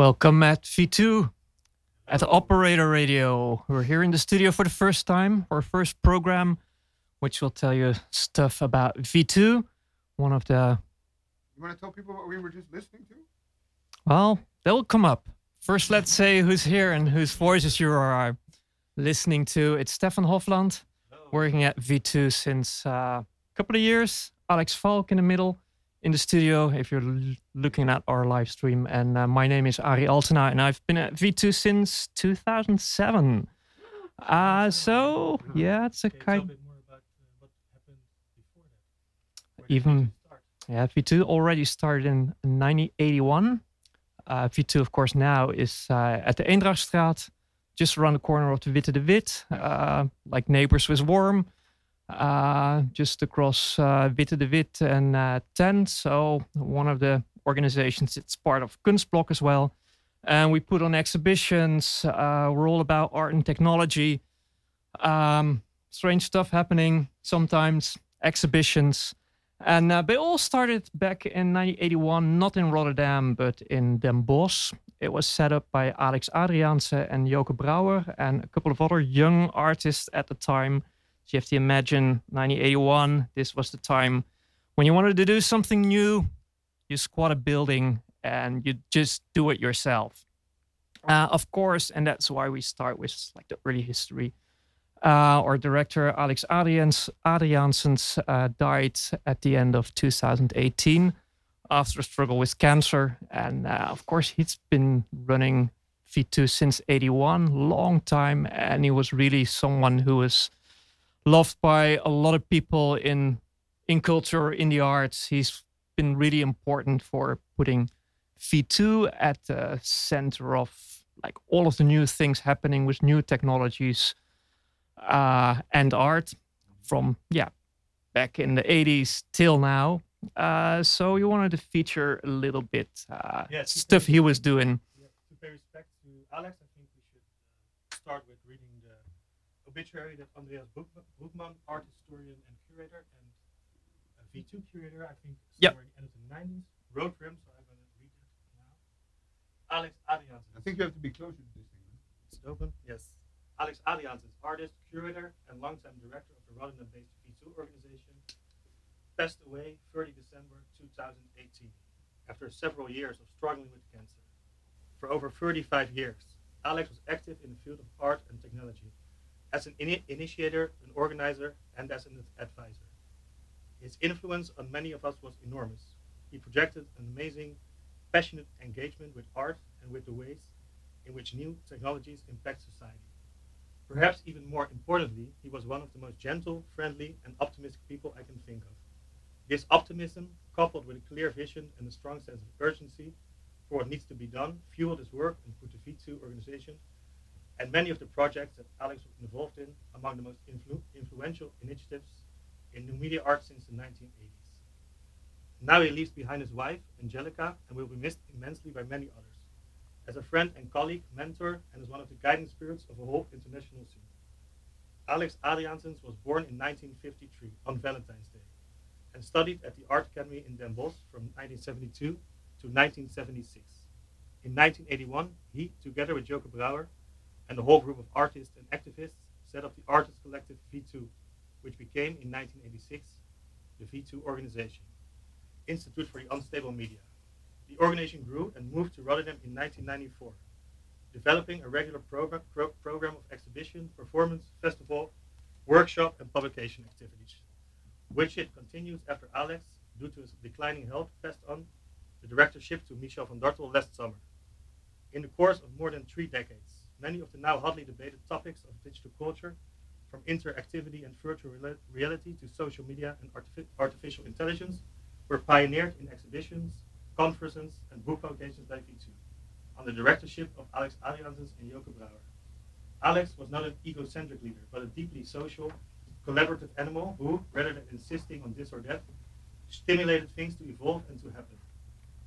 Welcome at V2 at Operator Radio. We're here in the studio for the first time, our first program, which will tell you stuff about V2, one of the. You want to tell people what we were just listening to? Well, they'll come up. First, let's say who's here and whose voices you are listening to. It's Steffan Hofland, working at V2 since uh, a couple of years. Alex Falk in the middle in the studio if you're l- looking at our live stream. And uh, my name is Arie Altena, and I've been at V2 since 2007. Uh, so, yeah, it's a kind bit more about uh, what happened before that. Where did Even- Yeah, V2 already started in 1981. Uh, V2, of course, now is uh, at the Eendrachtstraat, just around the corner of the Witte de With, uh, like neighbors with Worm, uh, just across uh, Witte de With and uh, 10. So, one of the organizations, it's part of Kunstblok as well. And we put on exhibitions. Uh, we're all about art and technology. Um, strange stuff happening sometimes, exhibitions. And uh, they all started back in 1981, not in Rotterdam, but in Den Bosch. It was set up by Alex Adriaanse and Joke Brouwer and a couple of other young artists at the time. You have to imagine 1981, this was the time when you wanted to do something new, you squat a building and you just do it yourself. Uh, of course, and that's why we start with like the early history. Uh, our director Alex Adrians, Adriaansens uh, died at the end of 2018 after a struggle with cancer, and uh, of course he's been running V2 since 81, long time, and he was really someone who was loved by a lot of people in in culture, in the arts. He's been really important for putting V2 at the center of like all of the new things happening with new technologies uh, and art from yeah back in the 80s till now. Uh, so you wanted to feature a little bit uh, Yeah, stuff he was doing. Yeah, to pay respect to Alex, I think we should uh, start with obituary that Andreas Boek- Broeckmann, art historian and curator, and a V2 curator, I think, Yep. somewhere in the end of the 90s, wrote for him, so I'm going to read it now. Alex Adriaanse. I think you have to be closer to this thing. huh? Is it open? Yes. Alex Adriaans is artist, curator, and longtime director of the Rotterdam-based V2 organization. Passed away 30 December 2018 after several years of struggling with cancer. For over 35 years, Alex was active in the field of art and technology as an ini- initiator, an organizer, and as an advisor. His influence on many of us was enormous. He projected an amazing, passionate engagement with art and with the ways in which new technologies impact society. Perhaps even more importantly, he was one of the most gentle, friendly, and optimistic people I can think of. This optimism, coupled with a clear vision and a strong sense of urgency for what needs to be done, fueled his work and put the V2 organization and many of the projects that Alex was involved in among the most influ- influential initiatives in new media art since the 1980s. Now he leaves behind his wife, Angelica, and will be missed immensely by many others as a friend and colleague, mentor, and as one of the guiding spirits of a whole international scene. Alex Adriaansens was born in 1953 on Valentine's Day and studied at the Art Academy in Den Bosch from 1972 to 1976. In 1981, he, together with Joke Brouwer and a whole group of artists and activists, set up the artist collective V2, which became in 1986 the V2 organization, Institute for the Unstable Media. The organization grew and moved to Rotterdam in 1994, developing a regular program, pro- program of exhibition, performance, festival, workshop, and publication activities, which it continues after Alex, due to his declining health, passed on the directorship to Michel van Dartel last summer. In the course of more than three decades, many of the now hotly debated topics of digital culture, from interactivity and virtual reali- reality to social media and artifi- artificial intelligence, were pioneered in exhibitions, conferences, and book publications by V2, under the directorship of Alex Adriaansens and Joke Brouwer. Alex was not an egocentric leader, but a deeply social, collaborative animal who, rather than insisting on this or that, stimulated things to evolve and to happen.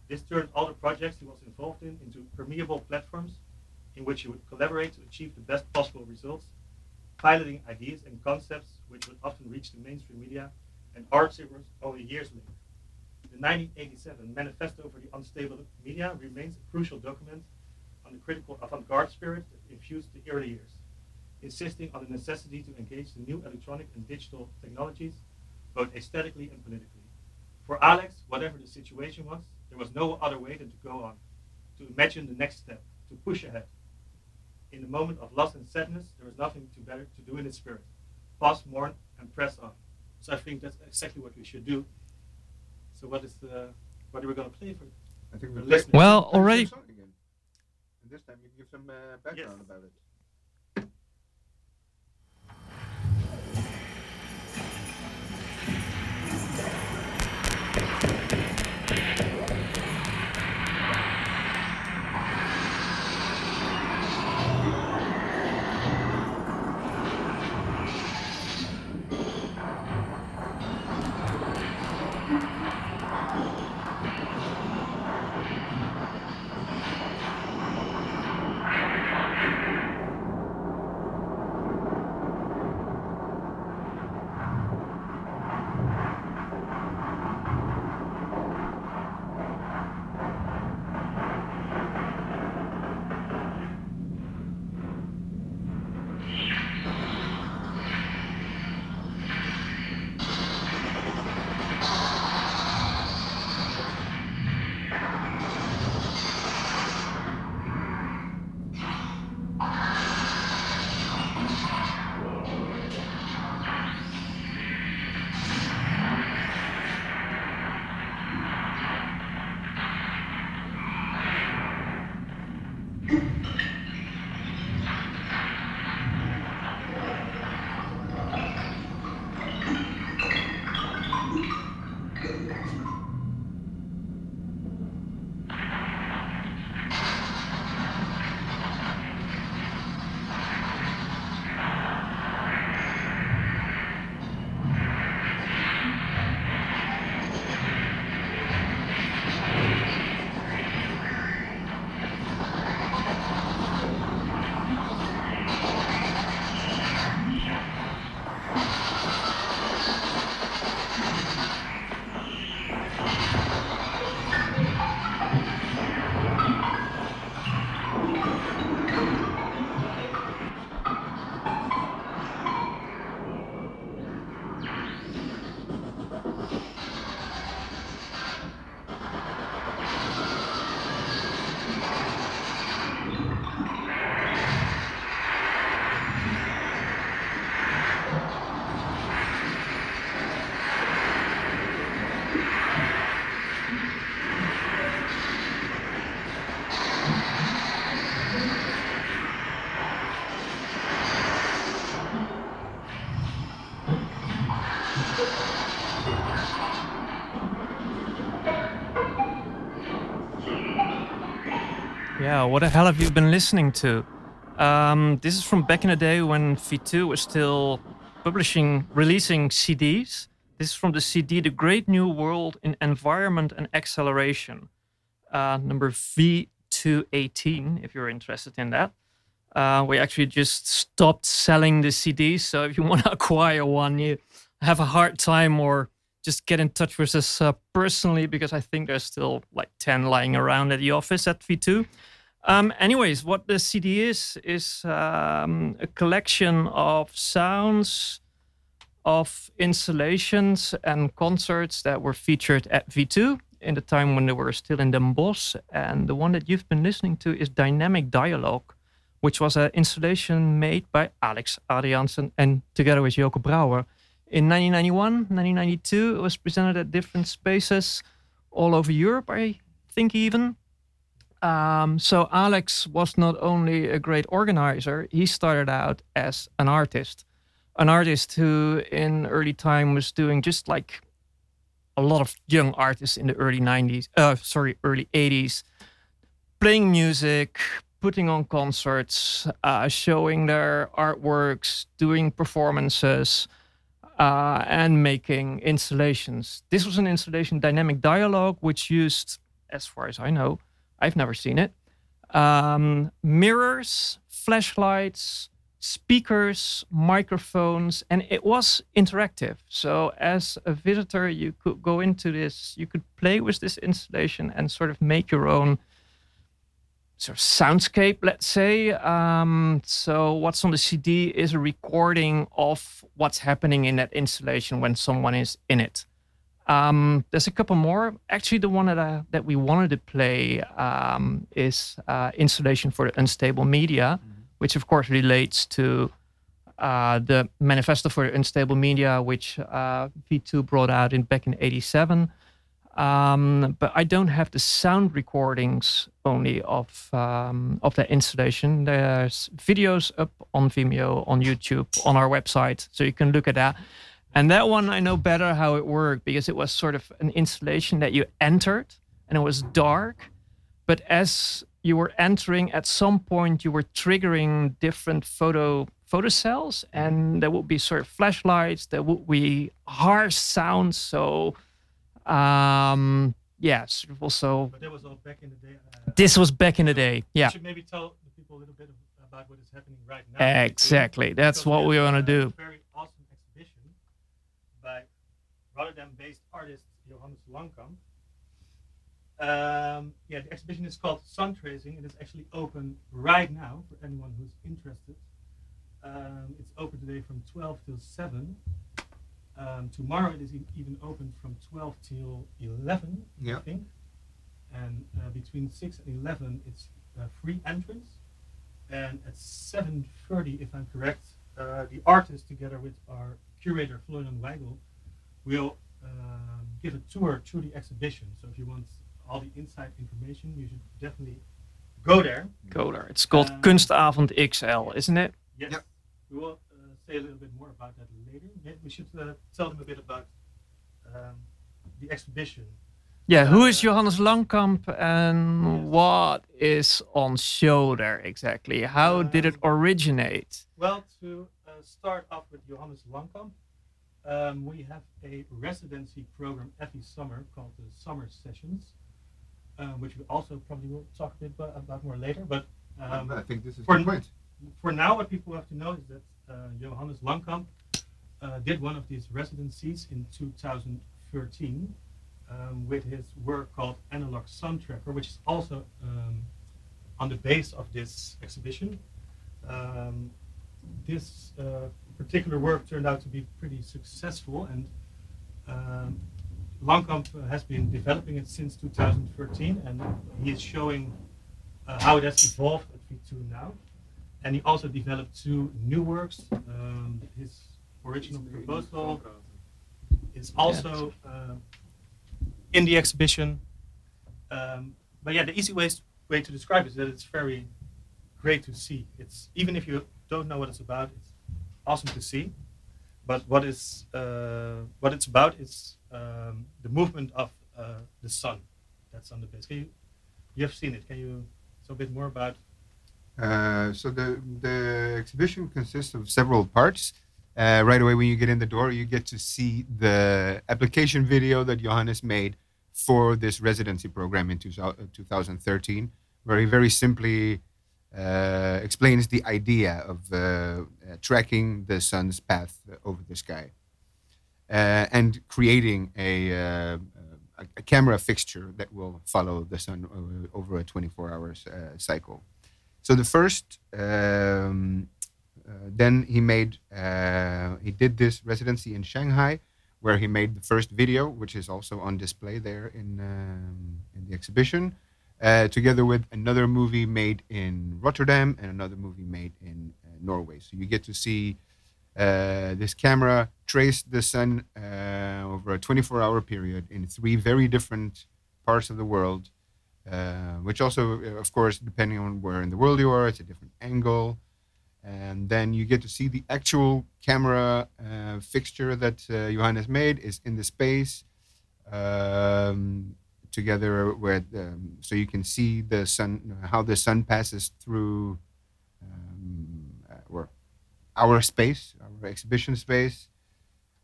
This turned all the projects he was involved in into permeable platforms in which he would collaborate to achieve the best possible results, piloting ideas and concepts which would often reach the mainstream media and art circles only years later. The 1987 Manifesto for the Unstable Media remains a crucial document on the critical avant-garde spirit that infused the early years, insisting on the necessity to engage the new electronic and digital technologies, both aesthetically and politically. For Alex, whatever the situation was, there was no other way than to go on, to imagine the next step, to push ahead. In the moment of loss and sadness, there is nothing to better to do in its spirit. Pause, mourn, and press on. So I think that's exactly what we should do. So what is the what are we going to play for? I think We're listening. Well, already- again. And this time you can give some uh, background Yes. about it. What the hell have you been listening to? Um, this is from back in the day when V2 was still publishing, releasing CDs. This is from the CD The Great New World in Environment and Acceleration, uh, number V218, if you're interested in that. Uh, we actually just stopped selling the CDs, so if you want to acquire one, you have a hard time or just get in touch with us uh, personally because I think there's still like 10 lying around at the office at V2. Um, anyways, what the CD is, is um, a collection of sounds of installations and concerts that were featured at V2 in the time when they were still in Den Bosch. And the one that you've been listening to is Dynamic Dialogue, which was an installation made by Alex Adriansen and together with Joke Brouwer. In 1991, 1992, it was presented at different spaces all over Europe, I think even. Um, so Alex was not only a great organizer, he started out as an artist. An artist who in early time was doing just like a lot of young artists in the early 90s, uh, sorry, early 80s, playing music, putting on concerts, uh, showing their artworks, doing performances, uh, and making installations. This was an installation, Dynamic Dialogue, which used, as far as I know, I've never seen it, um, mirrors, flashlights, speakers, microphones, and it was interactive. So, as a visitor, you could go into this, you could play with this installation and sort of make your own sort of soundscape, let's say. Um, so what's on the CD is a recording of what's happening in that installation when someone is in it. Um, there's a couple more. Actually, the one that I, that we wanted to play um, is uh, installation for the unstable media, which of course relates to uh, the manifesto for unstable media, which uh, V2 brought out in back in '87. Um, but I don't have the sound recordings only of um, of that installation. There's videos up on Vimeo, on YouTube, on our website, so you can look at that. And that one I know better how it worked because it was sort of an installation that you entered and it was dark, but as you were entering, at some point you were triggering different photo photo cells, and there would be sort of flashlights. There would be harsh sounds. So um, of also. But that was all back in the day. Uh, This was back in the day. Yeah, You should maybe tell the people a little bit about what is happening right now. exactly. That's Because what we want to do. Very awesome exhibition by Rotterdam-based artist Johannes Langkamp. Um, yeah, the exhibition is called Sun Tracing. It is actually open right now for anyone who's interested. Um, it's open today from 12 till 7. Um, tomorrow it is e- even open from 12 till 11, I think. And uh, between 6 and 11, it's uh, free entrance. And at 7.30, if I'm correct, uh, the artist, together with our curator, Florian Weigl, will um, give a tour through the exhibition. So if you want all the inside information, you should definitely go there. Go there. It's called Uh, Kunstavond XL, isn't it? Yes. Yep. We will uh, say a little bit more about that later. Maybe we should uh, tell them a bit about um, the exhibition. Yeah, who is Uh, Johannes Langkamp and Yes. what is on show there exactly? How did it Um, originate? Well, to uh, start off with Johannes Langkamp, um, we have a residency program every summer called the Summer Sessions, um, which we also probably will talk a bit about, more later. But um, I think this is for- point. for now, what people have to know is that uh, Johannes Langkamp uh, did one of these residencies in 2013 um, with his work called Analog Sun Tracker, which is also um, on the base of this exhibition. Um, this uh, particular work turned out to be pretty successful, and um, Langkamp has been developing it since 2013, and he is showing uh, how it has evolved at V2 now. And he also developed two new works. Um, his original proposal is also uh, in the exhibition. Um, but yeah, the easy ways, way to describe it is that it's very great to see. It's even if you don't know what it's about, it's awesome to see. But what is uh, what it's about is um, the movement of uh, the sun that's on the base. Can you you have seen it? Can you say a bit more about? Uh, so the the exhibition consists of several parts. Uh, right away, when you get in the door, you get to see the application video that Johannes made for this residency program in two, 2013, where he very simply uh, explains the idea of uh, uh, tracking the sun's path over the sky uh, and creating a, uh, a, a camera fixture that will follow the sun over, a 24 hours uh, cycle. So the first, um, then he made, he did this residency in Shanghai, where he made the first video, which is also on display there in um, in the exhibition, uh, together with another movie made in Rotterdam and another movie made in uh, Norway. So you get to see uh, this camera trace the sun uh, over a 24-hour period in three very different parts of the world uh, which also, uh, of course, depending on where in the world you are, it's a different angle. And then you get to see the actual camera fixture that Johannes made is in the space um, together with, um, so you can see the sun, how the sun passes through um, uh, our space, our exhibition space.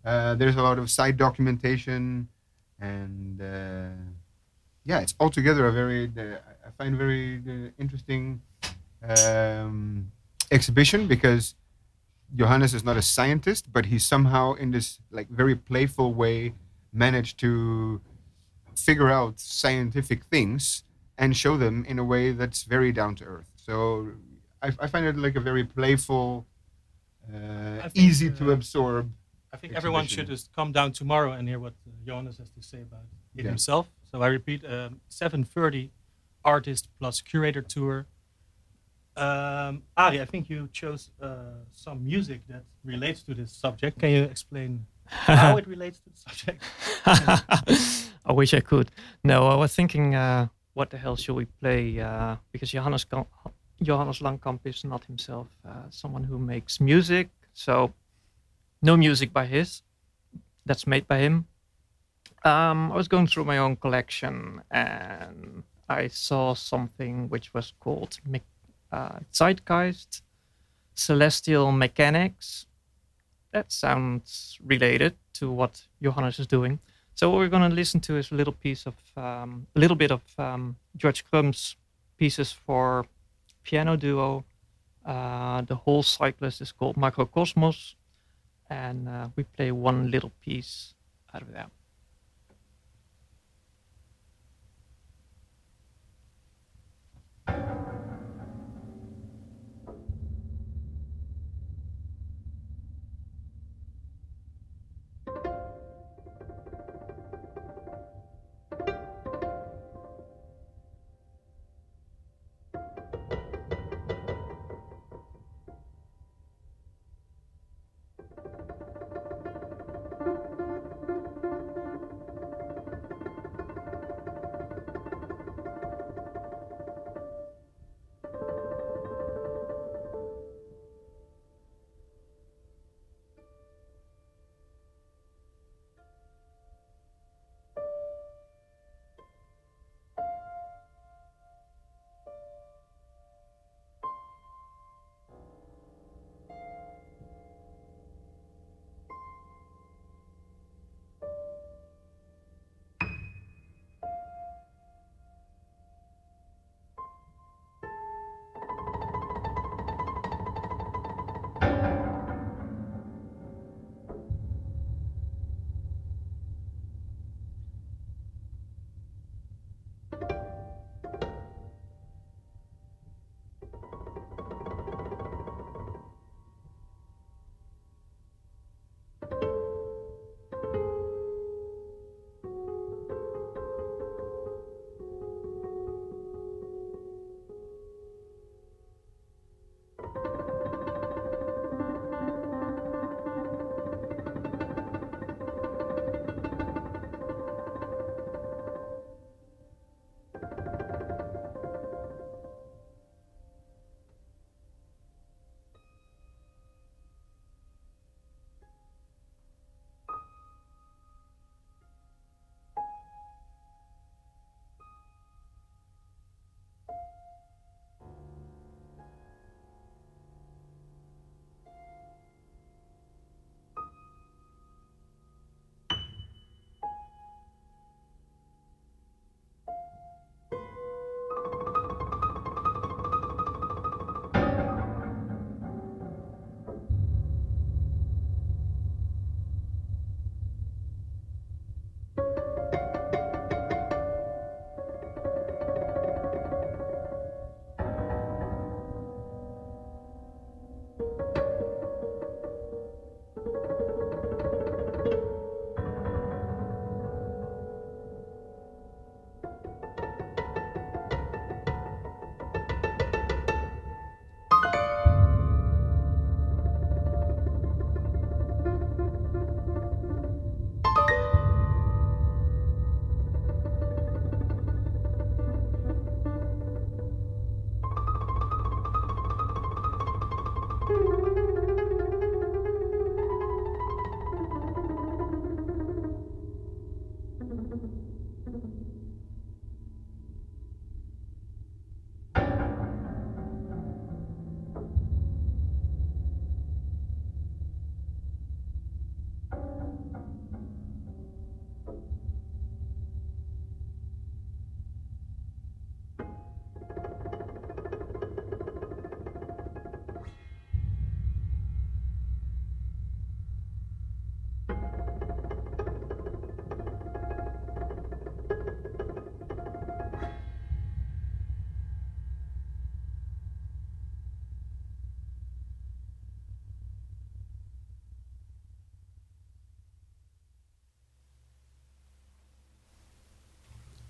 Uh, there's a lot of side documentation and uh, yeah, it's altogether a very, uh, I find very uh, interesting um, exhibition because Johannes is not a scientist, but he somehow, in this like very playful way, managed to figure out scientific things and show them in a way that's very down to earth. So I, I find it like a very playful, uh, think, easy to uh, absorb. I think everyone should just come down tomorrow and hear what uh, Johannes has to say about it Yeah. himself. So I repeat, um, 7:30 artist plus curator tour. Um, Ari, I think you chose uh, some music that relates to this subject. Can you explain how it relates to the subject? I wish I could. No, I was thinking, uh, what the hell should we play? Uh, because Johannes, Johannes Langkamp is not himself uh, someone who makes music. So, no music by his. That's made by him. Um, I was going through my own collection and I saw something which was called Me- uh, Zeitgeist Celestial Mechanics. That sounds related to what Johannes is doing. So what we're going to listen to is a little piece of um, a little bit of um, George Crumb's pieces for piano duo. Uh, the whole cyclist is called Makrokosmos, and uh, we play one little piece out of that.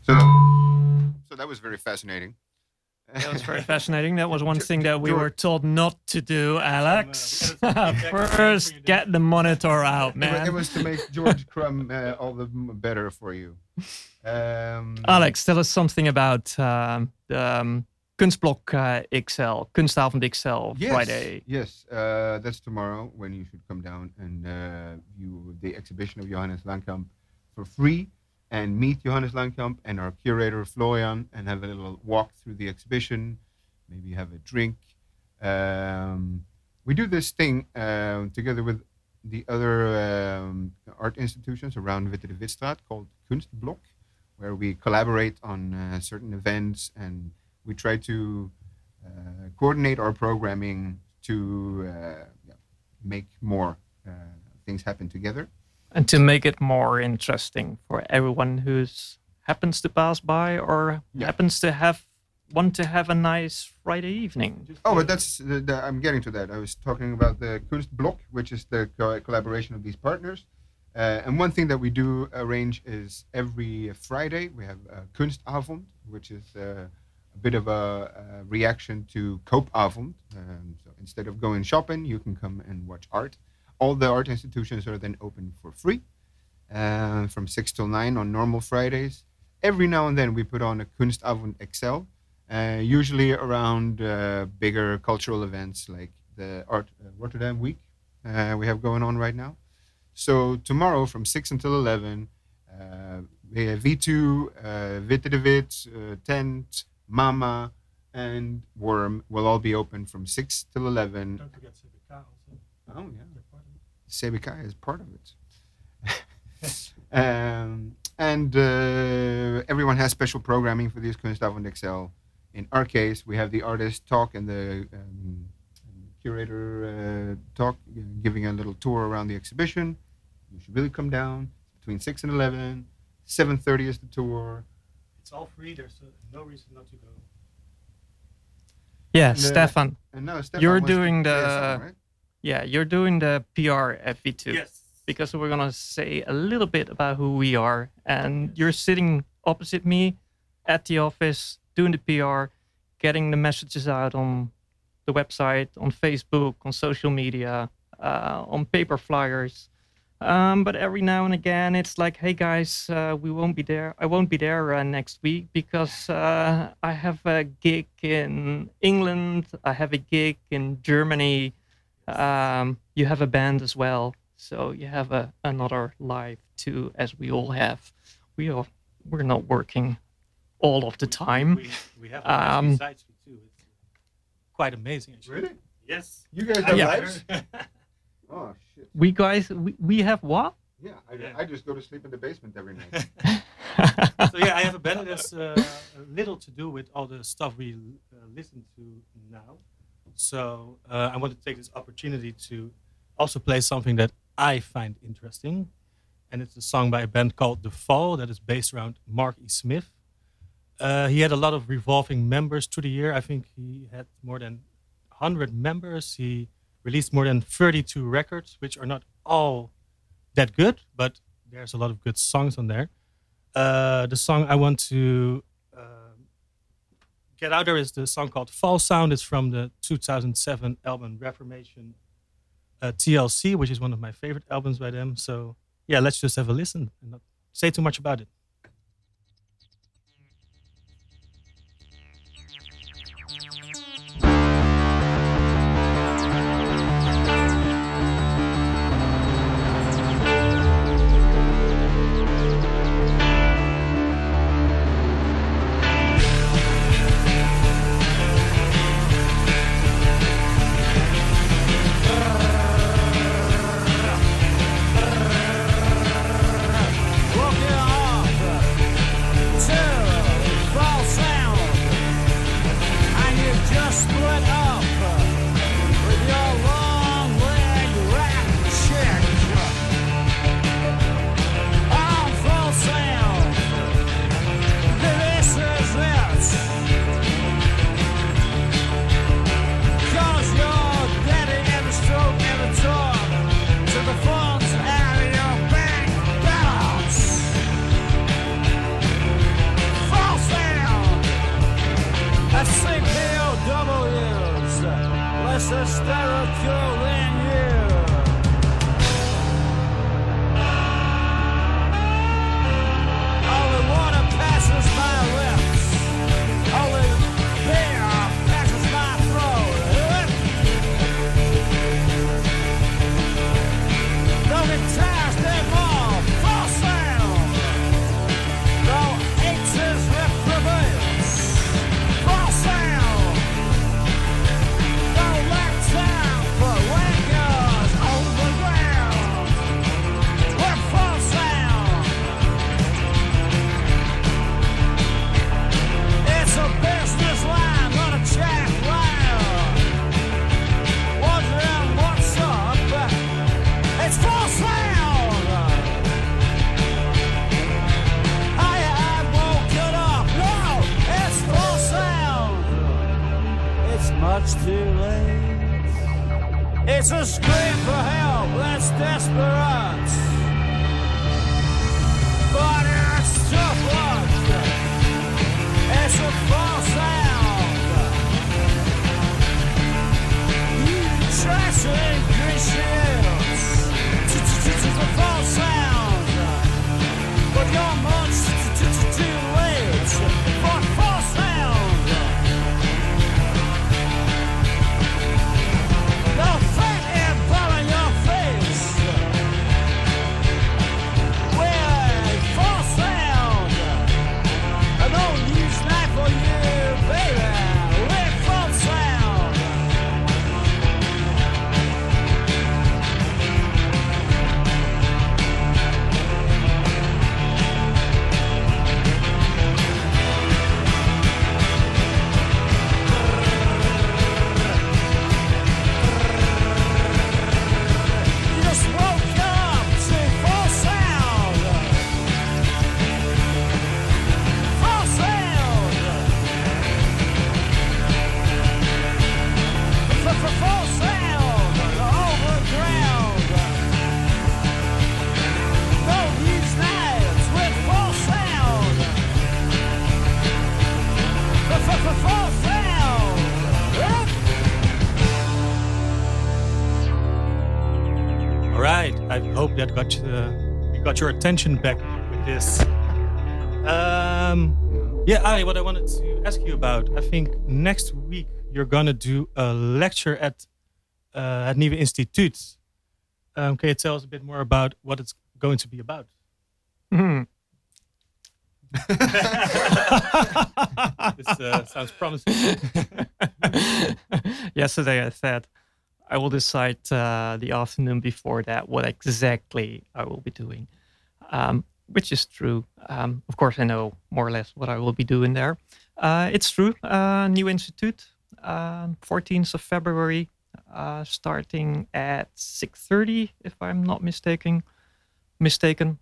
So that, so that was very fascinating. That was very fascinating. That was one thing that we were told not to do, Alex. we gotta take back the First, get the monitor out, It man. It was to make George Crumb uh, all the better for you. Um, Alex, tell us something about um, the um, Kunstblok uh, XL, Kunstavond XL, yes, Friday. Yes, uh, that's tomorrow when you should come down and uh, view the exhibition of Johannes Langkamp for free and meet Johannes Langkamp and our curator Florian and have a little walk through the exhibition, maybe have a drink. Um, we do this thing uh, together with the other um, art institutions around Witte de Withstraat called Kunstblok, where we collaborate on uh, certain events and we try to uh, coordinate our programming to uh, yeah, make more uh, things happen together. And to make it more interesting for everyone who's happens to pass by or Yeah. happens to have want to have a nice Friday evening. Oh, but that's the, the, I'm getting to that. I was talking about the Kunstblok, which is the co- collaboration of these partners. Uh, and one thing that we do arrange is every Friday we have Kunstavond, which is uh, a bit of a, a reaction to Koopavond. Um, so instead of going shopping, you can come and watch art. All the art institutions are then open for free uh, from 6 till 9 on normal Fridays. Every now and then we put on a Kunstavond XL, uh, usually around uh, bigger cultural events like the Art uh, Rotterdam Week uh, we have going on right now. So tomorrow from 6 until 11, uh, we have V2, uh, Witte de With, uh, Tent, Mama, and Worm will all be open from 6 till 11. Don't forget CBK also. Oh, yeah. They're part of it. CBK is part of it. um, and uh, everyone has special programming for these Kunstavond XL. In our case, we have the artist talk and the um, curator uh, talk, uh, giving a little tour around the exhibition. You should really come down between 6 and 11. 7.30 is the tour. It's all free. There's uh, no reason not to go. Yeah, And, uh, Steffan. And now Steffan You're doing play the- song, right? Yeah, you're doing the PR at V2. Yes. because we're gonna say a little bit about who we are. And you're sitting opposite me at the office doing the PR, getting the messages out on the website, on Facebook, on social media, uh, on paper flyers. Um, but every now and again, it's like, hey guys, uh, we won't be there. I won't be there uh, next week because uh, I have a gig in England. I have a gig in Germany. Um, you have a band as well, so you have a, another life too, as we all have. We are we're not working all of the time. We, we have Um, besides too. It's quite amazing. Actually. Really? Yes. You guys I have Yeah. lives? Oh, shit. We guys, we, we have what? Yeah, I, Yeah. I just go to sleep in the basement every night. so yeah, I have a band that has uh, little to do with all the stuff we uh, listen to now. So uh, I want to take this opportunity to also play something that I find interesting, and it's a song by a band called The Fall that is based around Mark E. Smith. Uh, he had a lot of revolving members through the year. I think he had more than 100 members. He released more than 32 records, which are not all that good, but there's a lot of good songs on there. Uh, the song I want to get out there is the song called Fall Sound. It's from the 2007 album Reformation uh, TLC, which is one of my favorite albums by them. So, yeah, let's just have a listen and not say too much about it. I hope that got uh, we got your attention back with this. Um, yeah, I what I wanted to ask you about. I think next week you're gonna do a lecture at uh, at Nieuwe Instituut. Um, can you tell us a bit more about what it's going to be about? Hmm. this uh, sounds promising. Yesterday I said I will decide uh, the afternoon before that what exactly I will be doing, um, which is true. Um, of course, I know more or less what I will be doing there. Uh, it's true. Uh, New Institute, uh, 14th of February, uh, starting at 6:30, if I'm not mistaken. Mistaken.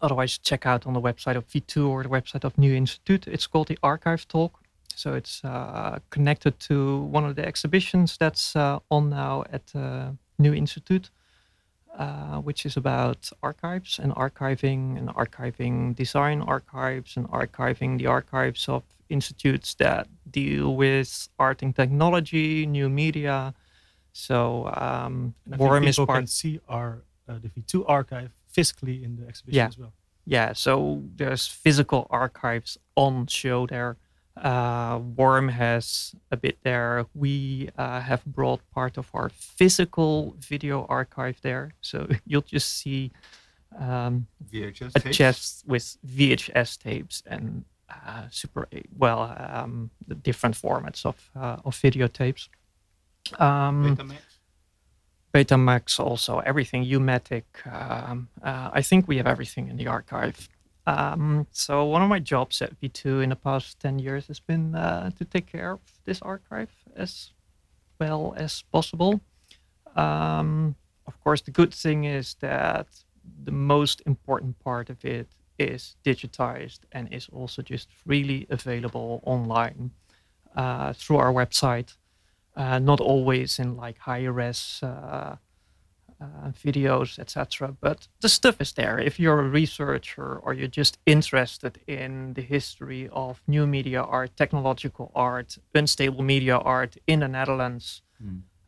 Otherwise, check out on the website of V2 or the website of New Institute. It's called the Archive Talk. So it's uh, connected to one of the exhibitions that's uh, on now at uh, New Institute, uh, which is about archives and archiving and archiving design archives and archiving the archives of institutes that deal with art and technology, new media. So um, And I think Worm is people part can see our uh, the V2 archive physically in the exhibition Yeah. as well. yeah so there's physical archives on show there uh, worm has a bit there we uh, have brought part of our physical video archive there so you'll just see um, VHS a tapes. chest with vhs tapes and uh, super well um, the different formats of uh, of videotapes um, Betamax. Betamax also, everything, Umatic. Um, uh, I think we have everything in the archive. Um, so one of my jobs at V2 in the past 10 years has been uh, to take care of this archive as well as possible. Um, of course, the good thing is that the most important part of it is digitized and is also just freely available online uh, through our website uh, not always in like high res uh, videos, etc. But the stuff is there. If you're a researcher or you're just interested in the history of new media art, technological art, unstable media art in the Netherlands,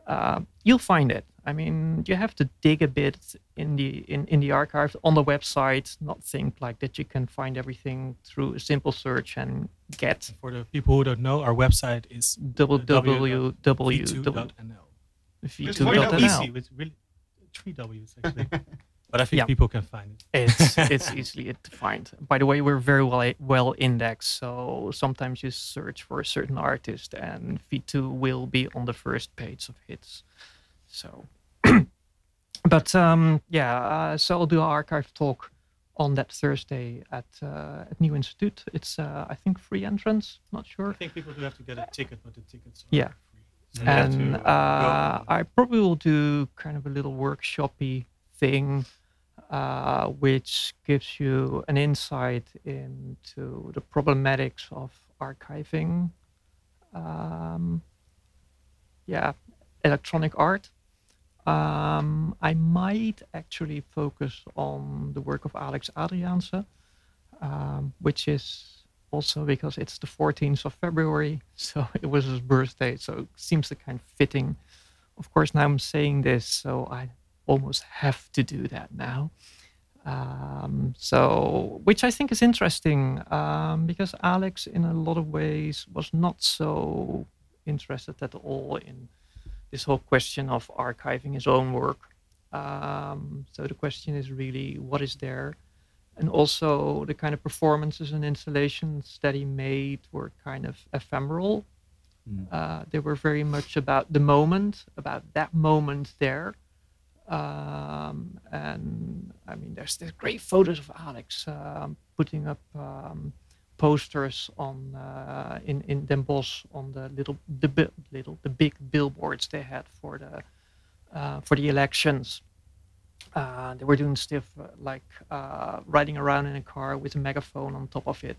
uh, you'll find it. I mean, you have to dig a bit in the in, in the archive on the website. Not think like that you can find everything through a simple search and get For the people who don't know, our website is www v2.nl. Just point out Not v2.nl. easy, with really three W's actually. but I think Yeah. people can find it. It's it's easily defined. By the way, we're very well well indexed, so sometimes you search for a certain artist, and V2 will be on the first page of hits. So, but um, yeah, uh, so I'll do an archive talk on that Thursday at uh, at New Institute. It's uh, I think free entrance. Not sure. I think people do have to get a ticket, but the tickets are Yeah. Free. So you have and uh. I probably will do kind of a little workshopy thing, uh, which gives you an insight into the problematics of archiving. Um, yeah, electronic art. Um, I might actually focus on the work of Alex Adriaansens, um, which is also because it's the 14th of February, so it was his birthday, so it seems the kind of fitting. Of course, now I'm saying this, so I almost have to do that now. Um, so, which I think is interesting um, because Alex, in a lot of ways, was not so interested at all in this whole question of archiving his own work. Um, so the question is really what is there? And also the kind of performances and installations that he made were kind of ephemeral. Mm. Uh, they were very much about the moment, about that moment there. Um, and I mean, there's great photos of Alex um, putting up um, posters on uh, in in Den Bosch on the little the bi- little the big billboards they had for the uh, for the elections. Uh, they were doing stuff uh, like uh, riding around in a car with a megaphone on top of it,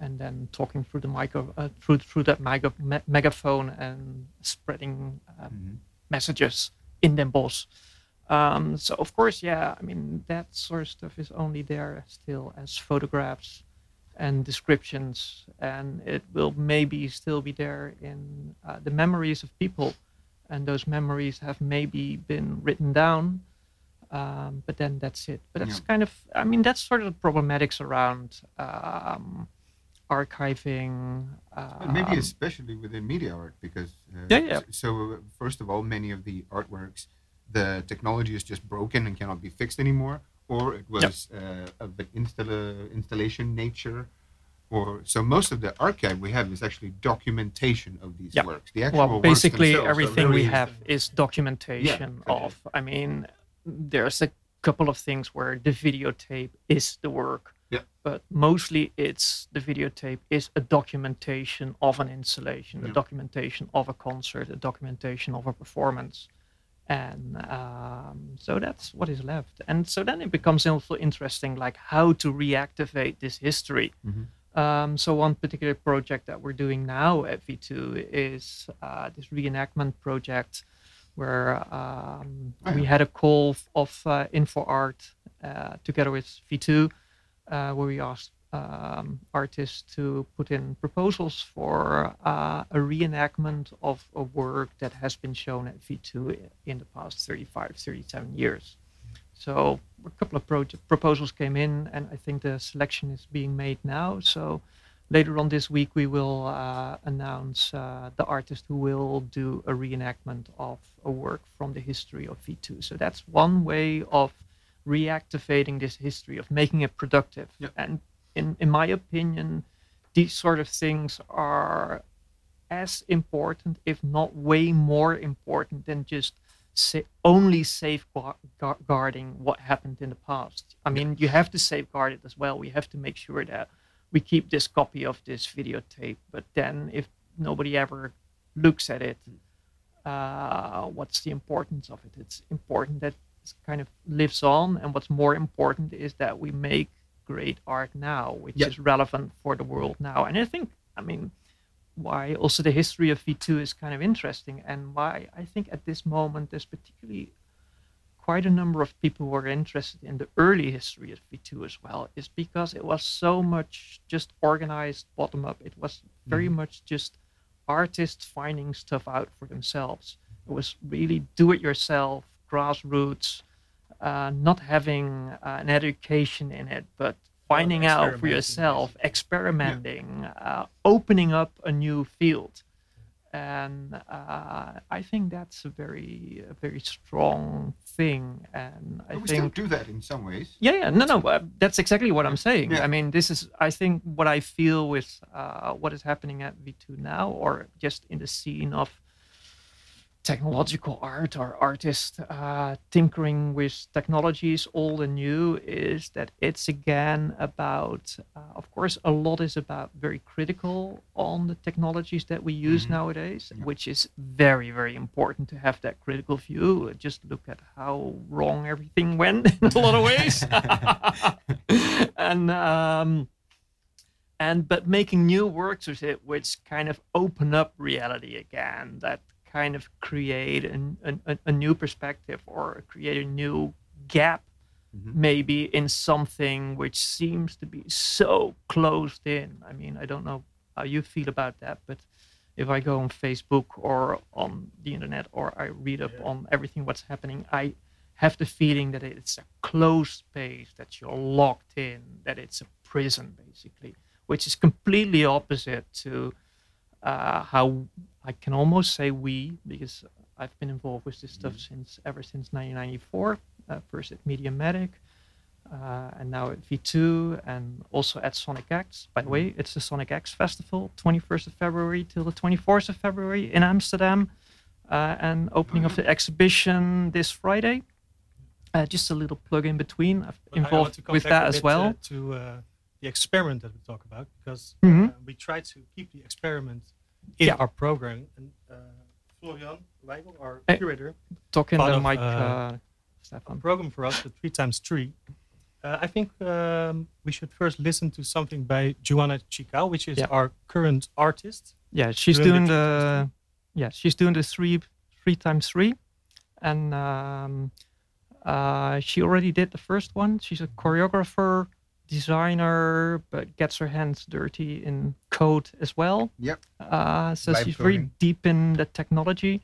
and then talking through the micro uh, through through that mega, me- megaphone and spreading uh, Mhm. messages in Den Bosch. Um, so of course, yeah, I mean that sort of stuff is only there still as photographs and descriptions, and it will maybe still be there in uh, the memories of people, and those memories have maybe been written down, um, but then that's it. But that's Yeah. kind of, I mean, that's sort of the problematics around um, archiving. And maybe um, especially within media art, because uh, Yeah, yeah. So uh, first of all, many of the artworks, the technology is just broken and cannot be fixed anymore, or it was uh, of an installa- installation nature, or so most of the archive we have is actually documentation of these Yeah. works. The actual well basically everything we have is documentation Yeah. of i mean there's a couple of things where the videotape is the work Yeah. but mostly it's the videotape is a documentation of an installation a documentation of a concert a documentation of a performance and um, so that's what is left and so then it becomes also interesting like how to reactivate this history Mhm. um, so one particular project that we're doing now at V2 is uh, this reenactment project where um, Oh, we had a call of uh, InfoArt uh, together with V2 uh, where we asked um, artists to put in proposals for uh, a reenactment of a work that has been shown at V2 in the past 35, 37 years. So a couple of proje- proposals came in, and I think the selection is being made now. So later on this week, we will uh, announce uh, the artist who will do a reenactment of a work from the history of V2. So that's one way of reactivating this history, of making it productive. Yeah. And in, in my opinion, these sort of things are as important, if not way more important, than just sa- only safeguarding what happened in the past. I mean, you have to safeguard it as well. We have to make sure that we keep this copy of this videotape. But then, if nobody ever looks at it, uh, what's the importance of it? It's important that it kind of lives on, and what's more important is that we make great art now, which Yeah. is relevant for the world now. And I think, I mean, why also the history of V2 is kind of interesting, and why I think at this moment there's particularly quite a number of people who are interested in the early history of V2 as well, is because it was so much just organized bottom up. It was very much just artists finding stuff out for themselves. It was really do it yourself, grassroots, uh, not having uh, an education in it, but finding out for yourself, experimenting, uh, opening up a new field. And uh, I think that's a very, a very strong thing. And I But we think still do that in some ways. yeah, yeah, no, no, uh, that's exactly what I'm saying. Yeah. I mean, this is, I think, what I feel with uh, what is happening at V2 now, or just in the scene of technological art or artists uh, tinkering with technologies, old and new, is that it's again about, uh, of course, a lot is about very critical on the technologies that we use Mhm. nowadays, Yeah. which is very, very important to have that critical view. Just look at how wrong everything went in a lot of ways. and, um, and but making new works with it which kind of open up reality again that kind of create an, an, a- a new perspective or create a new gap Mhm. maybe in something which seems to be so closed in i mean i don't know how you feel about that but if i go on facebook or on the internet or i read up Yeah. on everything what's happening i have the feeling that it's a closed space that you're locked in that it's a prison basically which is completely opposite to uh, how I can almost say we, because I've been involved with this stuff since ever since 1994. Uh, first at Mediamatic, uh, and now at V2, and also at Sonic Acts. By the way, it's the Sonic Acts Festival, 21st of February till the 24th of February in Amsterdam, uh, and opening of the exhibition this Friday. Uh, just a little plug in between. I've But involved with that as well. uh, to uh, the experiment that we talk about because Mhm. uh, we try to keep the experiment in Yeah. our program. And uh, Florian Weigl, our Eh, curator, talking the mic, uh, uh, Steffan. program for us, the three times three. Uh, I think um, we should first listen to something by Joanna Chicau, which is Yeah. our current artist. Yeah, she's doing doing the the, yeah, she's doing the three three times three, and um, uh, she already did the first one. She's a choreographer, designer, but gets her hands dirty in code as well. Yep. Uh, so she's very deep in the technology.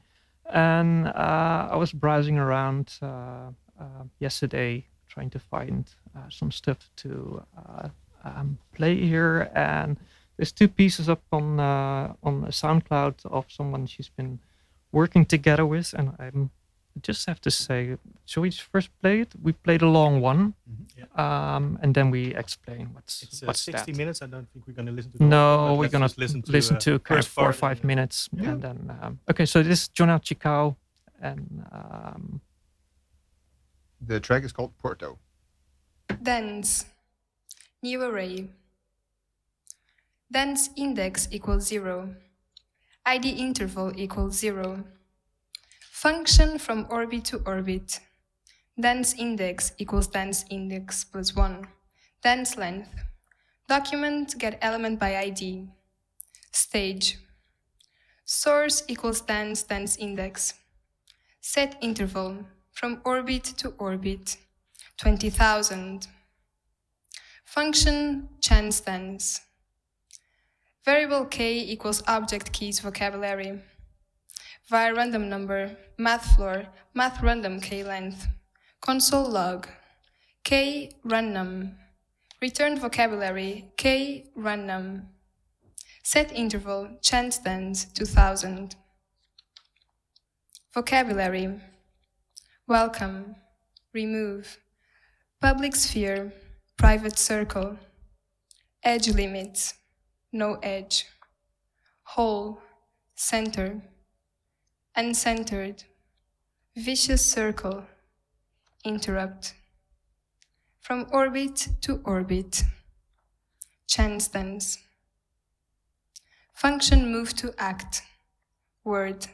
And uh, I was browsing around uh, uh, yesterday trying to find uh, some stuff to uh, um, play here. And there's two pieces up on uh, on SoundCloud of someone she's been working together with, and I'm just have to say, shall we first play it? We played a long one, um, and then we explain what's It's uh, what's 60 that. minutes. I don't think we're going to listen to the No, thing, we're gonna just listen listen to, to, uh, kind first four or five and- minutes, Yeah. and then um, okay. So this is Joanna Chicau, and um, The track is called Porto. Dense. New array. Dense index equals zero. ID interval equals zero. Function from orbit to orbit. Dense index equals dense index plus one. Dense length. Document get element by ID. Stage. Source equals dense dense index. Set interval from orbit to orbit. 20,000. Function chance dense. Variable k equals object keys vocabulary. Via random number, math floor, math random k length. Console log. K random. Return vocabulary k random. Set interval chance dense 2000. Vocabulary. Welcome. Remove. Public sphere. Private circle. Edge limits. No edge. Whole. Center. Uncentered. Vicious circle. Interrupt. From orbit to orbit. Chance dance. Function move to act. Word.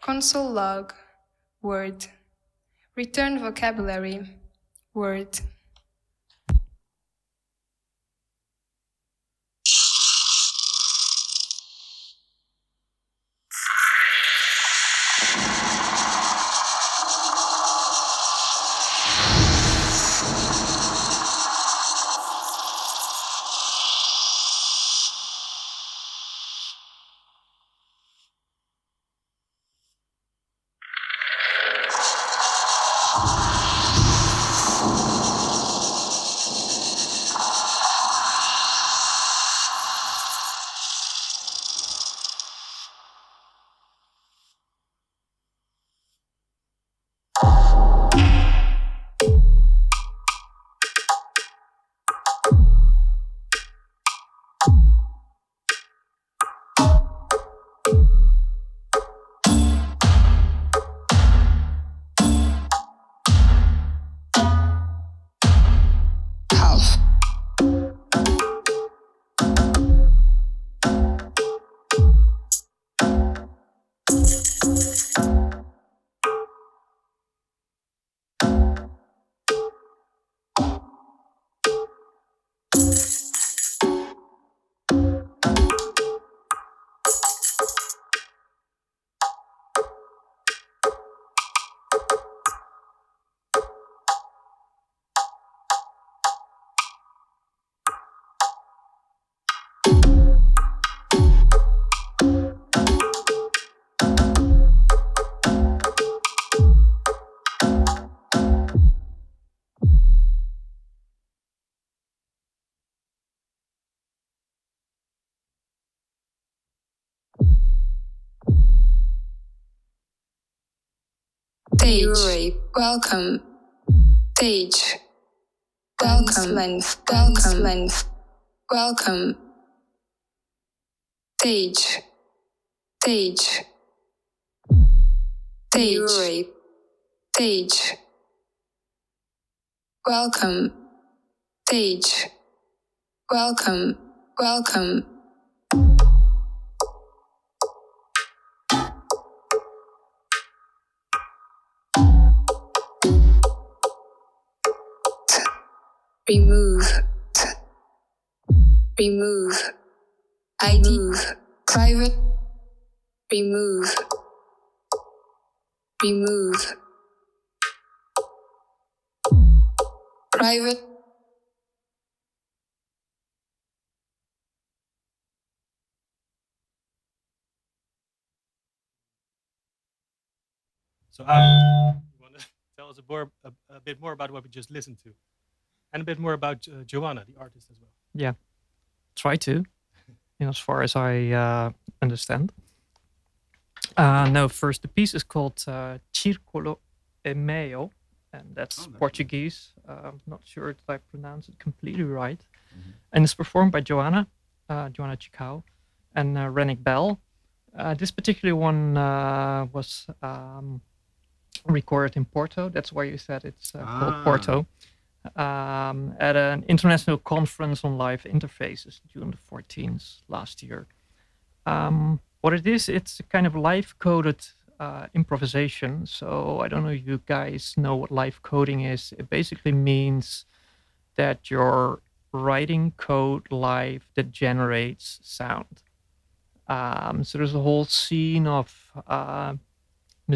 Console log. Word. Return vocabulary. Word. Stage. Welcome. Stage. Welcome. Welcome. Welcome. Stage. Stage. Stage. Stage. Welcome. Stage. Welcome. Welcome. Remove. Remove. ID. Private. Remove. Remove. Private. So, Arie, you want to tell us a, more, a, a bit more about what we just listened to, and a bit more about uh, Joanna, the artist, as well. Yeah, try to, you know, as far as I uh, understand. Uh, no, first the piece is called uh, Circolo e Meio, and that's Oh, nice. Portuguese. Uh, I'm not sure if I pronounce it completely right. Mhm. And it's performed by Joanna, uh, Joanna Chicau, and uh, Renick Bell. Uh, this particular one uh, was um, recorded in Porto. That's why you said it's uh, called Ah. Porto. Um, at an international conference on live interfaces, June the 14th last year. Um, what it is, it's a kind of live coded uh, improvisation. So I don't know if you guys know what live coding is. It basically means that you're writing code live that generates sound. Um, so there's a whole scene of uh,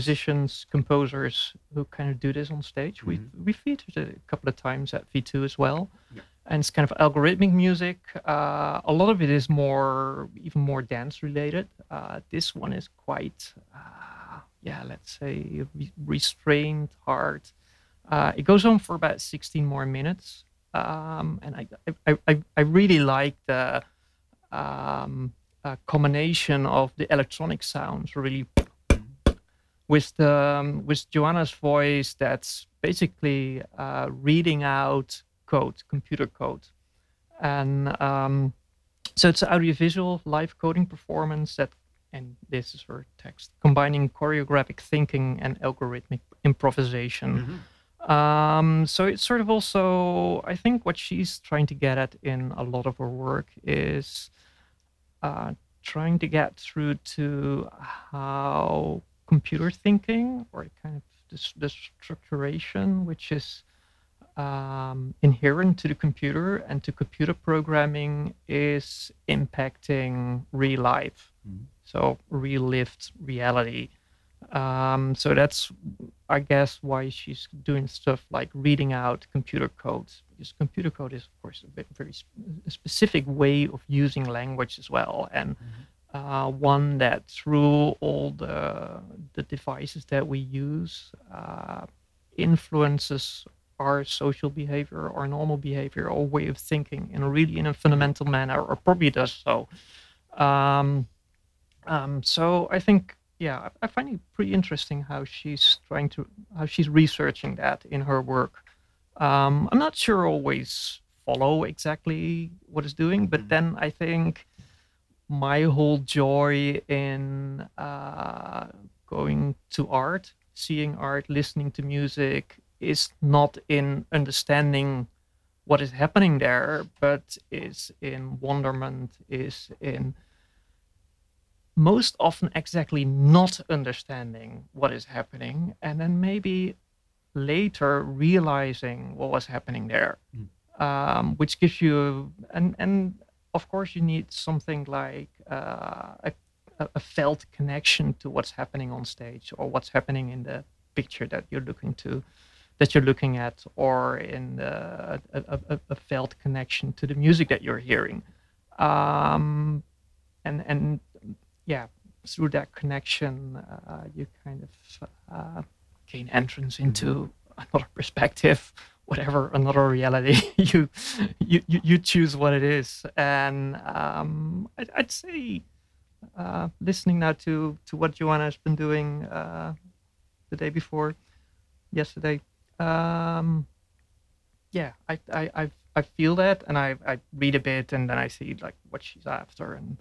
musicians, composers who kind of do this on stage. We we featured it a couple of times at V2 as well, Yeah. and it's kind of algorithmic music. Uh, a lot of it is more even more dance related. Uh, this one is quite, uh, yeah, let's say re- restrained, hard. Uh, it goes on for about 16 more minutes, um, and I, I, I, I really like the um, uh, combination of the electronic sounds really with the um, with Joanna's voice that's basically uh, reading out code, computer code, and um, so it's an audiovisual live coding performance that, and this is her text, combining choreographic thinking and algorithmic improvisation. Um, so it's sort of also, I think, what she's trying to get at in a lot of her work is uh, trying to get through to how computer thinking or kind of this, the structuration, which is um, inherent to the computer and to computer programming, is impacting real life. Mhm. So real lived reality. Um, so that's, I guess, why she's doing stuff like reading out computer code, because computer code is, of course, a very sp- specific way of using language as well, and uh, one that through all the the devices that we use uh, influences our social behavior, our normal behavior, our way of thinking in a really in a fundamental manner, or probably does so. Um, um, so I think, yeah, I, I find it pretty interesting how she's trying to how she's researching that in her work. Um, I'm not sure always follow exactly what it's doing, but Mhm. then I think my whole joy in uh, going to art, seeing art, listening to music is not in understanding what is happening there, but is in wonderment, is in most often exactly not understanding what is happening, and then maybe later realizing what was happening there, um, which gives you and and of course you need something like uh, a, a felt connection to what's happening on stage or what's happening in the picture that you're looking to that you're looking at or in a, a- a felt connection to the music that you're hearing. Um, and and yeah through that connection uh, you kind of uh, gain entrance into another perspective whatever another reality you you you, choose what it is and um, I'd, I'd say uh, listening now to to what Joanna has been doing uh, the day before yesterday. Um, yeah, I, I, I, I feel that, and I, I read a bit, and then I see like what she's after, and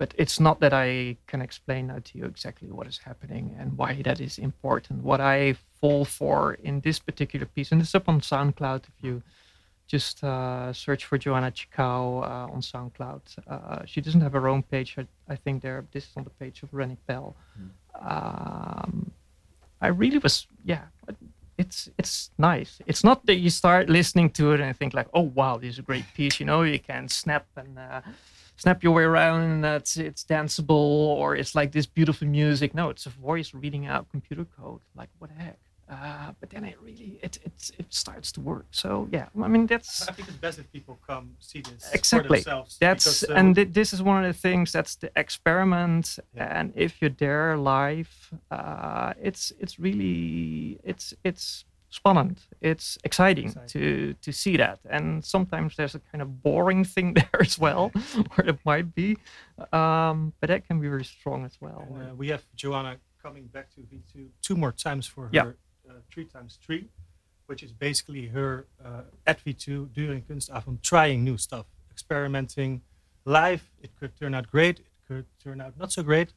but it's not that I can explain now to you exactly what is happening and why that is important. What I fall for in this particular piece, and it's up on SoundCloud. If you just uh, search for Joanna Chicau uh, on SoundCloud, uh, she doesn't have her own page. I, I think there. This is on the page of Renick Bell. Um, I really was, yeah. It's it's nice. It's not that you start listening to it and think like, oh wow, this is a great piece. You know, you can snap and uh, snap your way around and it's it's danceable or it's like this beautiful music. No, it's a voice reading out computer code. Like what the heck? Uh, but then it really it, it it starts to work. So yeah, I mean that's I think it's best if people come see this exactly for themselves. that's because, uh, and thi- this is one of the things that's the experiment Yeah. and if you're there live uh, it's it's really it's it's spannend it's exciting, Exciting. to to see that and sometimes there's a kind of boring thing there as well or it might be um, but that can be very strong as well And, uh, we have Joanna coming back to V2 two more times for her Yeah. uh, three times three, which is basically her uh, at V2 during Kunstavond trying new stuff, experimenting live. It could turn out great. It could turn out not so great.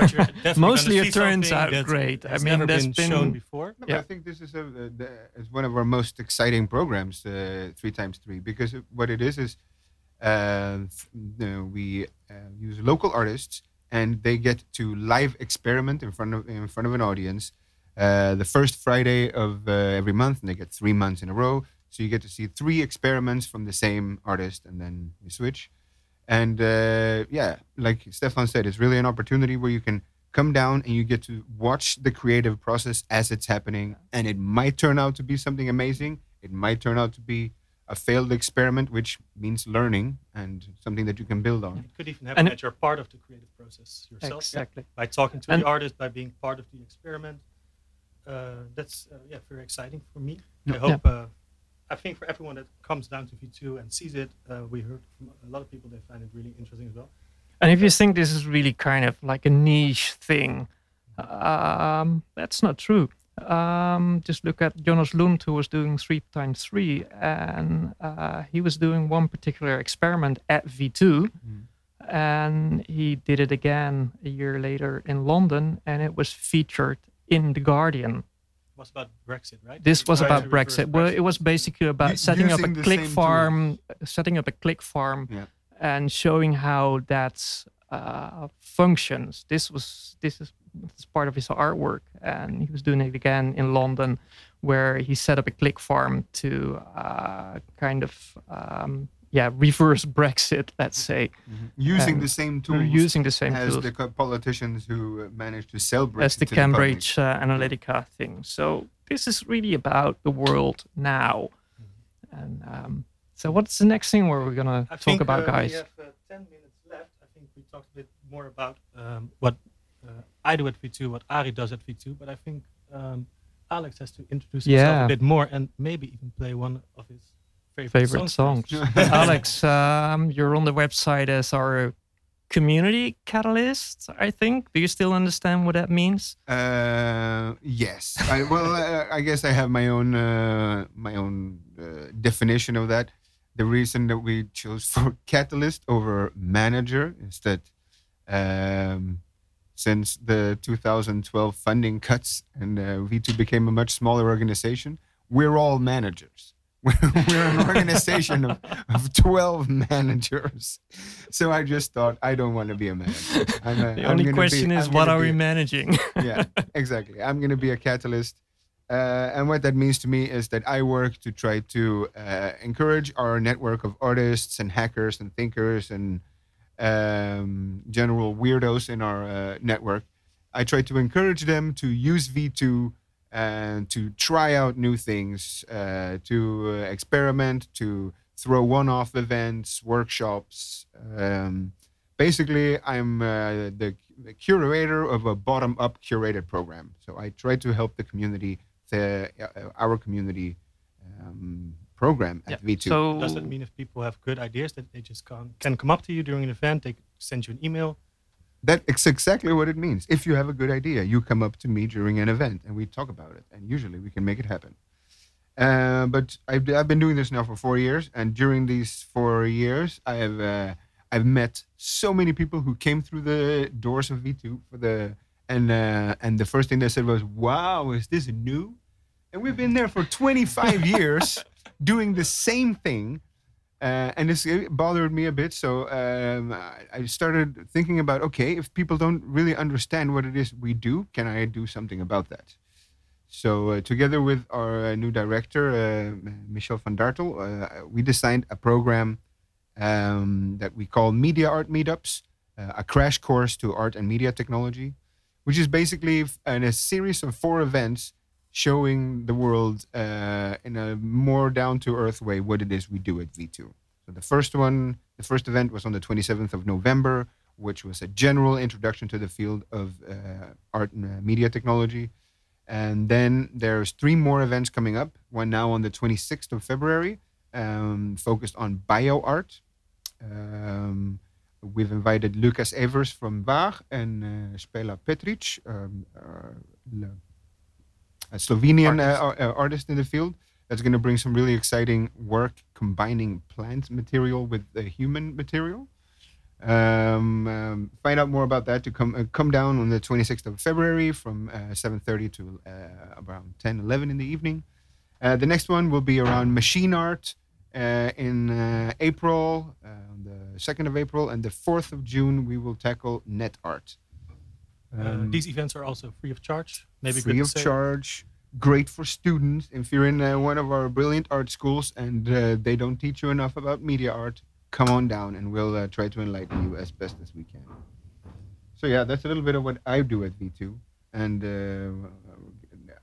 But you're Mostly gonna it turns something out great. I mean, never there's been, shown before. No, Yeah. I think this is a, uh, the, is one of our most exciting programs, uh, three times three, because what it is is uh, f- you know, we uh, use local artists and they get to live experiment in front of in front of an audience. Uh, the first Friday of uh, every month, and they get three months in a row. So you get to see three experiments from the same artist, and then you switch. And uh, yeah, like Steffan said, it's really an opportunity where you can come down and you get to watch the creative process as it's happening. And it might turn out to be something amazing. It might turn out to be a failed experiment, which means learning and something that you can build on. It could even happen And- that you're part of the creative process yourself. exactly By talking to And- the artist, by being part of the experiment. Uh, that's uh, yeah, very exciting for me. I Yeah. hope. Uh, I think for everyone that comes down to V2 and sees it, uh, we heard from a lot of people they find it really interesting as well. And if you think this is really kind of like a niche thing, um, that's not true. Um, just look at Jonas Lund, who was doing three times three, and uh, he was doing one particular experiment at V2, and he did it again a year later in London, and it was featured in the Guardian. It was about Brexit, right? This was about to reverse Brexit. Well, it was basically about U- setting up a using the click farm, setting up a click farm, and showing how that uh, functions. This was this is this is part of his artwork, and he was doing it again in London, where he set up a click farm to uh, kind of um, yeah reverse Brexit, let's say, Using And the same They're tools using the same as tools the politicians who uh, managed to sell Brexit as the to public. Cambridge uh, Analytica thing. So this is really about the world now. And um, so, what's the next thing where we're gonna I talk think, about, uh, guys? We have uh, 10 minutes left. I think we talked a bit more about um, what uh, I do at V2, what Arie does at V2, but I think um, Alex has to introduce himself Yeah. a bit more and maybe even play one of his favorite, Favorite songs. for us. Alex, um, you're on the website as our community catalyst. I think. Do you still understand what that means? Uh, yes. I, well, uh, I guess I have my own uh, my own uh, definition of that. The reason that we chose for catalyst over manager is that um, since the 2012 funding cuts and uh, V2 became a much smaller organization, we're all managers. We're, we're an organization of, of 12 managers. So I just thought, I don't want to be a manager. I'm a, The only gonna be- question is, I'm what are we a- managing? yeah, exactly. I'm going to be a catalyst. Uh, and what that means to me is that I work to try to uh, encourage our network of artists and hackers and thinkers and um, general weirdos in our uh, network. I try to encourage them to use V2 and to try out new things, uh, to uh, experiment, to throw one off events, workshops. Um, basically, I'm uh, the the curator of a bottom up curated program. So I try to help the community, the, uh, our community um, program at V2. So Does that mean if people have good ideas that they just can, can come up to you during an event, they send you an email, that it's exactly what it means. If you have a good idea, you come up to me during an event and we talk about it, and usually we can make it happen. Uh, but I've, I've been doing this now for four years, and during these four years, I have uh, I've met so many people who came through the doors of V2 for the and uh, and the first thing they said was, "Wow, is this new?" And we've been there for 25 years doing the same thing uh, and this bothered me a bit. So um, I started thinking about okay, if people don't really understand what it is we do, can I do something about that? So uh, together with our uh, new director, uh, Michel van Dartel, uh, we designed a program um, that we call Media Art Meetups, uh, a crash course to art and media technology, which is basically in a series of four events showing the world uh, in a more down to earth way what it is we do at V2. So the first one, the first event was on the 27th of November, which was a general introduction to the field of uh, art and uh, media technology. And then there's three more events coming up. One now on the 26th of February, um, focused on bio art. Um, we've invited Lucas Evers from Waag and uh, Spela Petric, um, uh, a Slovenian uh, artist. Uh, artist in the field that's going to bring some really exciting work combining plant material with the human material. Um, um, find out more about that to come uh, come down on the 26th of February from uh, 7:30 to uh, around 10, 11 in the evening. Uh, the next one will be around machine art in April, on the 2nd of April, and the 4th of June we will tackle net art. Um, these events are also free of charge. Maybe free of charge. Great for students. If you're in uh, one of our brilliant art schools and uh, they don't teach you enough about media art, come on down and we'll uh, try to enlighten you as best as we can. So yeah, that's a little bit of what I do at V2, and uh,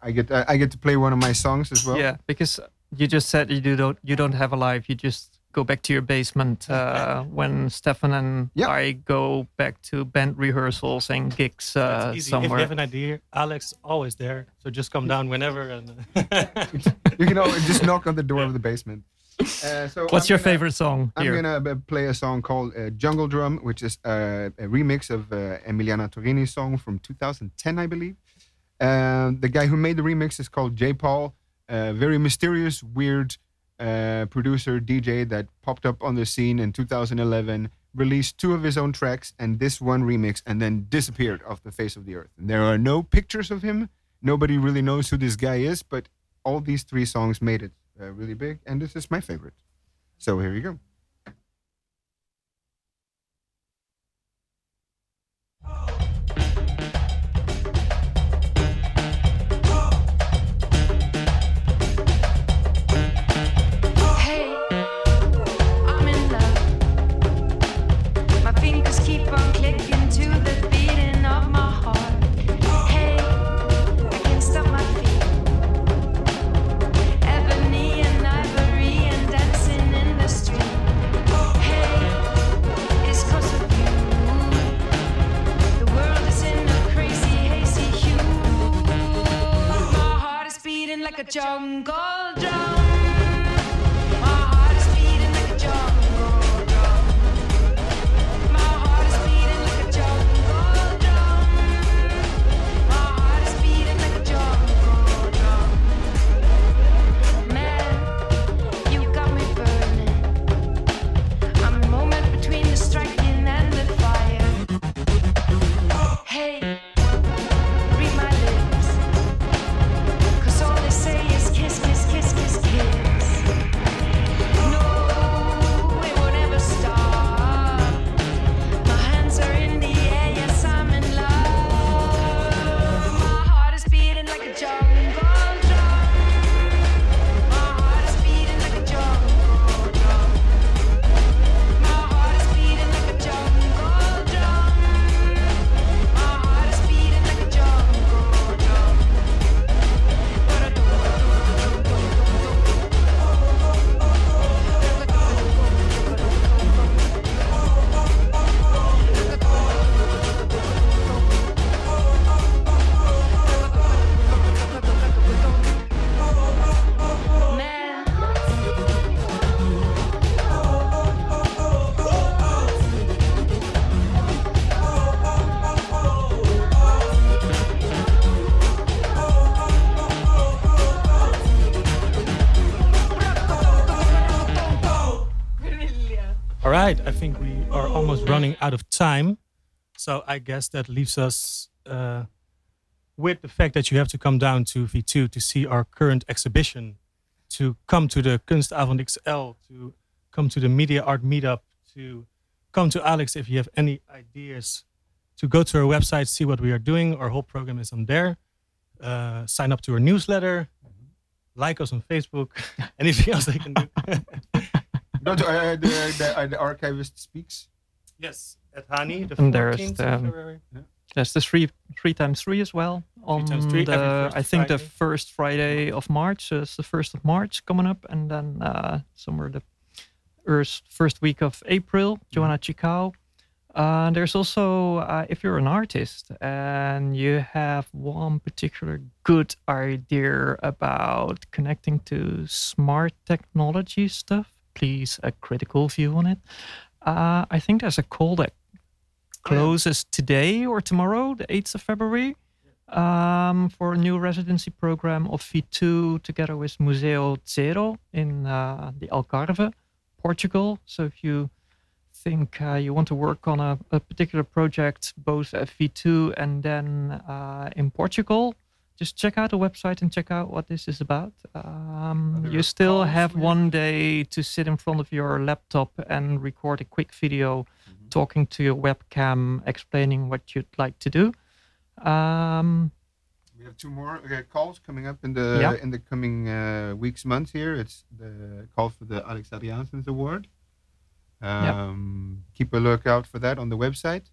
I get I get to play one of my songs as well. Yeah, because you just said you don't you don't have a life. You just go back to your basement uh, when Steffan and yep. I go back to band rehearsals and gigs uh, somewhere. If you have an idea, Alex always there. So just come down whenever. And you can always just knock on the door of the basement. Uh, so What's I'm your gonna, favorite song? I'm here? gonna play a song called uh, "Jungle Drum," which is uh, a remix of uh, Emiliana Torrini's song from 2010, I believe. the guy who made the remix is called J. Paul. very mysterious, weird uh, producer DJ that popped up on the scene in 2011, released two of his own tracks and this one remix, and then disappeared off the face of the earth. And there are no pictures of him. Nobody really knows who this guy is, but all these three songs made it uh, really big, and this is my favorite. So here you go. Jungle drum. I guess that leaves us uh, with the fact that you have to come down to V2 to see our current exhibition, to come to the Kunstavond XL, to come to the Media Art Meetup, to come to Alex if you have any ideas, to go to our website, see what we are doing. Our whole program is on there. Uh, sign up to our newsletter, like us on Facebook, anything else they can do. To uh, the, the, the archivist speaks. yes, at Hani, the And there's 14th the- of February. There's the three three times three as well on times three, the I think the first Friday of March. So it's the first of March coming up, and then uh, somewhere the first first week of April, Joanna Chicau. Uh, there's also uh, if you're an artist and you have one particular good idea about connecting to smart technology stuff, please a critical view on it. Uh, I think there's a call that closes today or tomorrow, the 8th of February, um, for a new residency program of V2 together with Museo Zero in uh, the Algarve, Portugal. So if you think uh, you want to work on a, a particular project, both at V2 and then uh, in Portugal, just check out the website and check out what this is about. Um, you still have one day to sit in front of your laptop and record a quick video. Talking to your webcam, explaining what you'd like to do. Um, We have two more uh, calls coming up in the Yeah. in the coming uh, weeks, months. Here, it's the call for the Alex Adriaansens Award. Um, Keep a lookout for that on the website,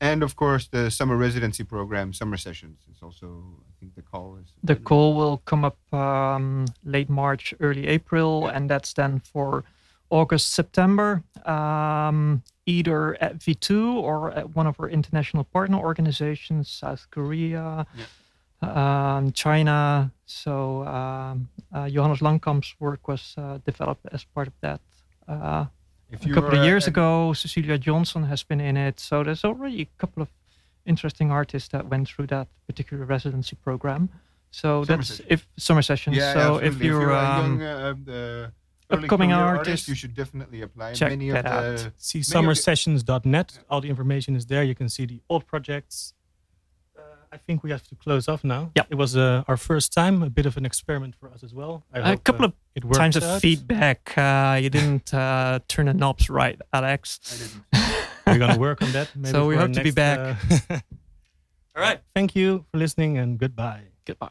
and of course the summer residency program, summer sessions. It's also, I think, the call is the call will come up um, late March, early April, and that's then for August, September, um, either at V2 or at one of our international partner organizations, South Korea, um, China. So um, uh, Johannes Langkamp's work was uh, developed as part of that. Uh, If a couple of years uh, ago, Cecilia Jonsson has been in it. So there's already a couple of interesting artists that went through that particular residency program. So Summer that's session. if summer sessions. Yeah, so absolutely. if you're, a um, young, uh, the early upcoming career artist, you should definitely apply. check Many that of out. See Many of summersessions.net. All the information is there. You can see the old projects. Uh, I think we have to close off now. Yeah, It was uh, our first time, a bit of an experiment for us as well. I a hope, couple uh, of it worked times of feedback. Uh, you didn't uh, turn the knobs right, Alex. I didn't. We're going to work on that. Maybe So we for our hope to be back. uh, All right. Thank you for listening and goodbye. Goodbye.